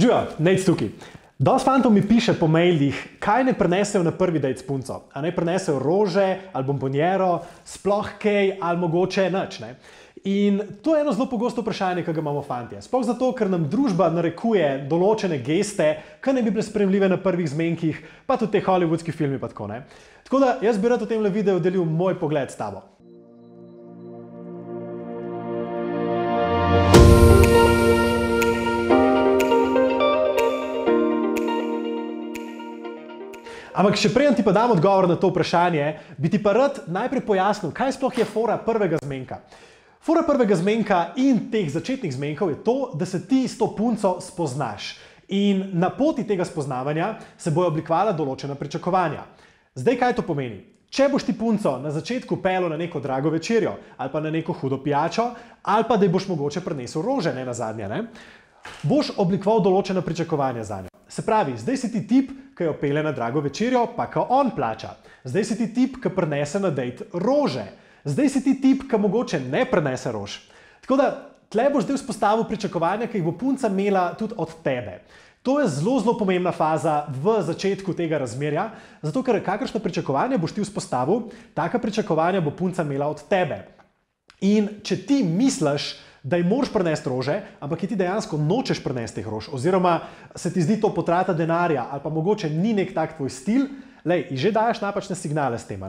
Živijo, nec tukaj. Dost fantov mi piše po mailih, kaj ne prenesejo na prvi dejt s punco. A ne prenesejo rože ali bombonjero, sploh kaj ali mogoče nič. Ne? In to je eno zelo pogosto vprašanje, ki ga imamo fantje. Sploh zato, ker nam družba narekuje določene geste, ki ne bi bile spremljive na prvih zmenkih, pa tudi te hollywoodski filmi. Tako, tako da jaz bi rad v tem videu delil moj pogled s tabo. Ampak še prej ti pa dam odgovor na to vprašanje, bi ti pa rad najprej pojasnil, kaj sploh je fora prvega zmenka. Fora prvega zmenka in teh začetnih zmenkov je to, da se ti s to punco spoznaš. In na poti tega spoznavanja se bojo oblikovala določena pričakovanja. Zdaj, kaj to pomeni? Če boš ti punco na začetku pel na neko drago večerjo, ali pa na neko hudo pijačo, ali pa da boš mogoče prenesel rože, ne na zadnje, ne, boš oblikoval določena pričakovanja za njo. Se pravi, zdaj si ti tip, ki jo pele na drago večerjo, pa ko on plača. Zdaj si ti tip, ki prenese na dejt rože. Zdaj si ti tip, ki mogoče ne prenese rož. Tako da tle boš zdaj vzpostavil pričakovanja, ki jih bo punca imela tudi od tebe. To je zelo, zelo pomembna faza v začetku tega razmerja, zato ker kakršno pričakovanje boš ti vzpostavil, taka pričakovanja bo punca imela od tebe. In če ti misliš, da jim moraš prenesti rože, ampak ti dejansko nočeš prenesti teh rož, oziroma se ti zdi to potrata denarja, ali pa mogoče ni nek tak tvoj stil, lej, že daš napačne signale s tem.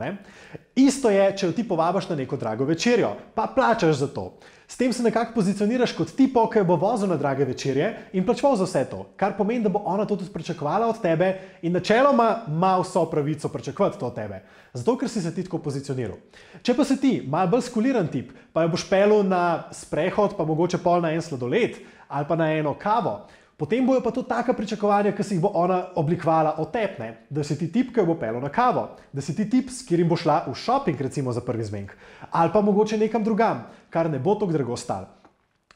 Isto je, če jo ti povabiš na neko drago večerjo, pa plačaš za to. S tem se nekako pozicioniraš kot tipo, ki bo vozil na drage večerje in plačeval za vse to, kar pomeni, da bo ona to tudi pričakovala od tebe in načeloma ima vso pravico pričakovati to od tebe. Zato, ker si se ti tako pozicioniral. Če pa si ti mal bolj skuliran tip, pa jo boš pelil na sprehod, pa mogoče pol na en sladoled ali pa na eno kavo, Potem bojo pa to taka pričakovanja, ki si jih bo ona oblikovala od tebe, da si ti tip, ki bo pelil na kavo, da si ti tip, s katerim bo šla v šoping, recimo za prvi zmenek, ali pa mogoče nekam drugam, kar ne bo tako drago stal.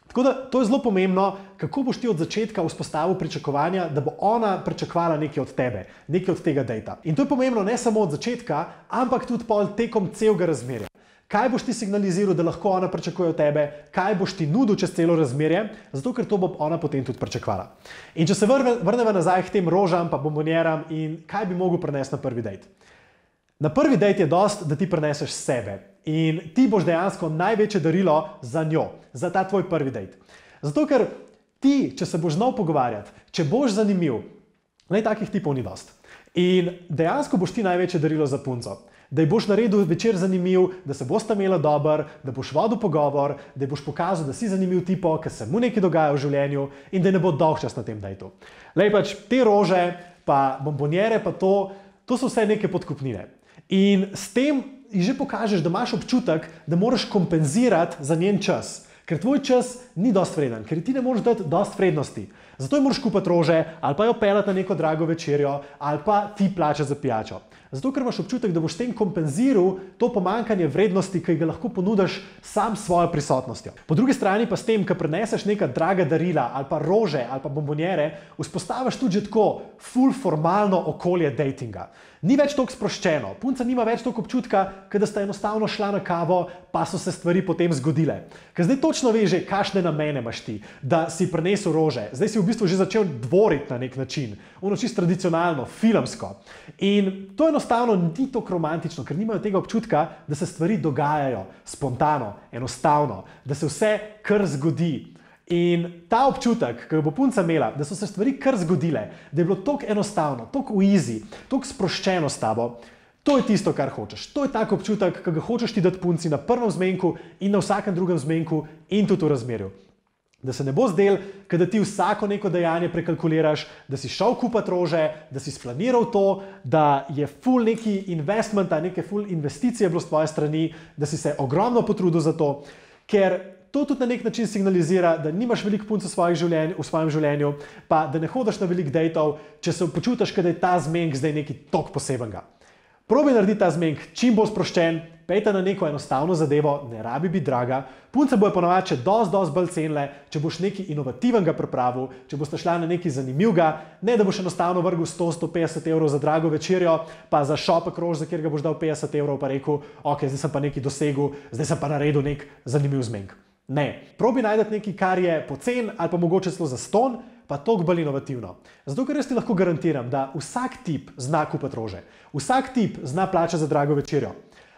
Tako da to je zelo pomembno, kako boš ti od začetka vzpostavil pričakovanja, da bo ona pričakovala nekaj od tebe, nekaj od tega dejta. In to je pomembno ne samo od začetka, ampak tudi pol tekom celega razmerja. Kaj boš ti signaliziral, da lahko ona pričakuje od tebe, kaj boš ti nudil čez celo razmerje, zato ker to bo ona potem tudi pričakovala. In če se vrnemo nazaj k tem rožam, pa bombonjeram in kaj bi mogel prenesti na prvi dejt. Na prvi dejt je dost, da ti preneseš sebe in ti boš dejansko največje darilo za njo, za ta tvoj prvi dejt. Zato ker ti, če se boš znal pogovarjati, če boš zanimiv, naj takih tipov ni dost. In dejansko boš ti največje darilo za punco da ji boš naredil večer zanimiv, da se boš tam imel dober, da boš vodil pogovor, da boš pokazal, da si zanimiv tipo, ker se mu nekaj dogaja v življenju in da ne bo dolg čas na tem dejtu. Lej pač te rože, pa bombonjere, pa to, to so vse neke podkupnine. In s tem ji že pokažeš, da imaš občutek, da moraš kompenzirati za njen čas. Ker tvoj čas ni dost vreden, ker ti ne moreš dati dost vrednosti. Zato ji moraš kupiti rože, ali pa jo pelati na neko drago večerjo, ali pa ti plačati za pijačo. Zato, ker imaš občutek, da boš s tem kompenziral to pomankanje vrednosti, ki ga lahko ponudiš sam s svojo prisotnostjo. Po drugi strani pa s tem, ko preneseš neka draga darila ali pa rože ali pa bombonjere, vzpostaviš tudi tako full formalno okolje datinga. Ni več tako sproščeno, punca nima več toliko občutka, da sta enostavno šla na kavo, pa so se stvari potem zgodile. Ker zdaj točno veš, kakšne namene imaš ti, da si prenesel rože, zdaj si v bistvu že začel dvoriti na nek način, ono čisto tradicionalno, filmsko. In to enostavno ni tako romantično, ker nimajo tega občutka, da se stvari dogajajo spontano, enostavno, da se vse kar zgodi. In ta občutek, ki ga bo punca imela, da so se stvari kar zgodile, da je bilo tako enostavno, tako easy, tako sproščeno s tabo, to je tisto, kar hočeš. To je tako občutek, ki ga hočeš ti dati punci na prvem zmenku in na vsakem drugem zmenku in tudi v razmerju. Da se ne bo zdel, da ti vsako neko dejanje prekalkuliraš, da si šel kupiti rože, da si splaniral to, da je full neki investment, neke full investicije bilo z tvoje strani, da si se ogromno potrudil za to, ker To tudi na nek način signalizira, da nimaš veliko punc v, v svojem življenju, pa da ne hodiš na veliko dejtov, če se počutiš, da je ta zmenek zdaj nekaj tok posebenega. Probi narediti ta zmenek čim bolj sproščen, pejte na neko enostavno zadevo, ne rabi biti draga. Punce bojo ponovadi še dosti, dosti bolj cenile, če boš nekaj inovativnega pripravil, če boš šla na nekaj zanimivega, ne da boš enostavno vrgel 100-150 evrov za drago večerjo, pa za šopek rož, za kjer ga boš dal 50 evrov, pa rekel, ok, zdaj sem pa nekaj dosegel, zdaj sem pa naredil nek zanimiv zmenek. Ne, probi najti nekaj, kar je pocen ali pa mogoče celo za ston, pa toliko bolj inovativno. Zato, ker jaz ti lahko garantiram, da vsak tip zna kupiti rože, vsak tip zna plačati za drago večerjo.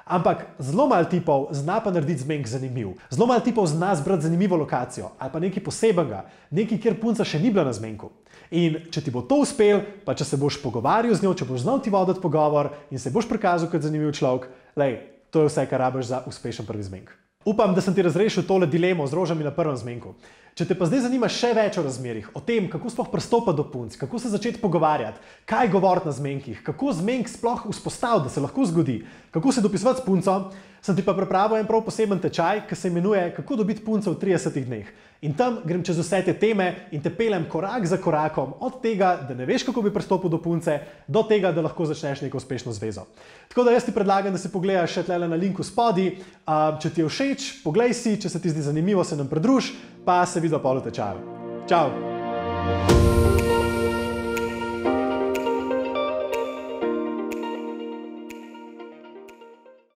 Ampak zelo malo tipov zna pa narediti zmenk zanimiv. Zelo malo tipov zna zbrati zanimivo lokacijo ali pa nekaj posebenega, nekaj, kjer punca še ni bila na zmenku. In če ti bo to uspel, pa če se boš pogovarjal z njo, če boš znal ti voditi pogovor in se boš prikazal kot zanimiv človek, lej, to je vse, kar rabiš za uspešen prvi zmenk. Upam, da sem ti razrešil tole dilemo z rožami na prvem zmenku. Če te pa zdaj zanima še več o razmerih, o tem, kako sploh pristopiti do punc, kako se začeti pogovarjati, kaj govoriti na zmenkih, kako zmenk sploh vzpostaviti, da se lahko zgodi, kako se dopisovati s punco, sem ti pa pripravil en prav poseben tečaj, ki se imenuje Kako dobiti punco v 30 dneh. In tam grem čez vse te teme in te pelem korak za korakom, od tega, da ne veš, kako bi pristopil do punce, do tega, da lahko začneš neko uspešno zvezo. Tako da jaz ti predlagam, da si pogledaš še tle na linku spodaj. Če ti je všeč, poglej si, če se ti zdi zanimivo, se nam pridruž, pa se vidi pa v tečaju. Čau!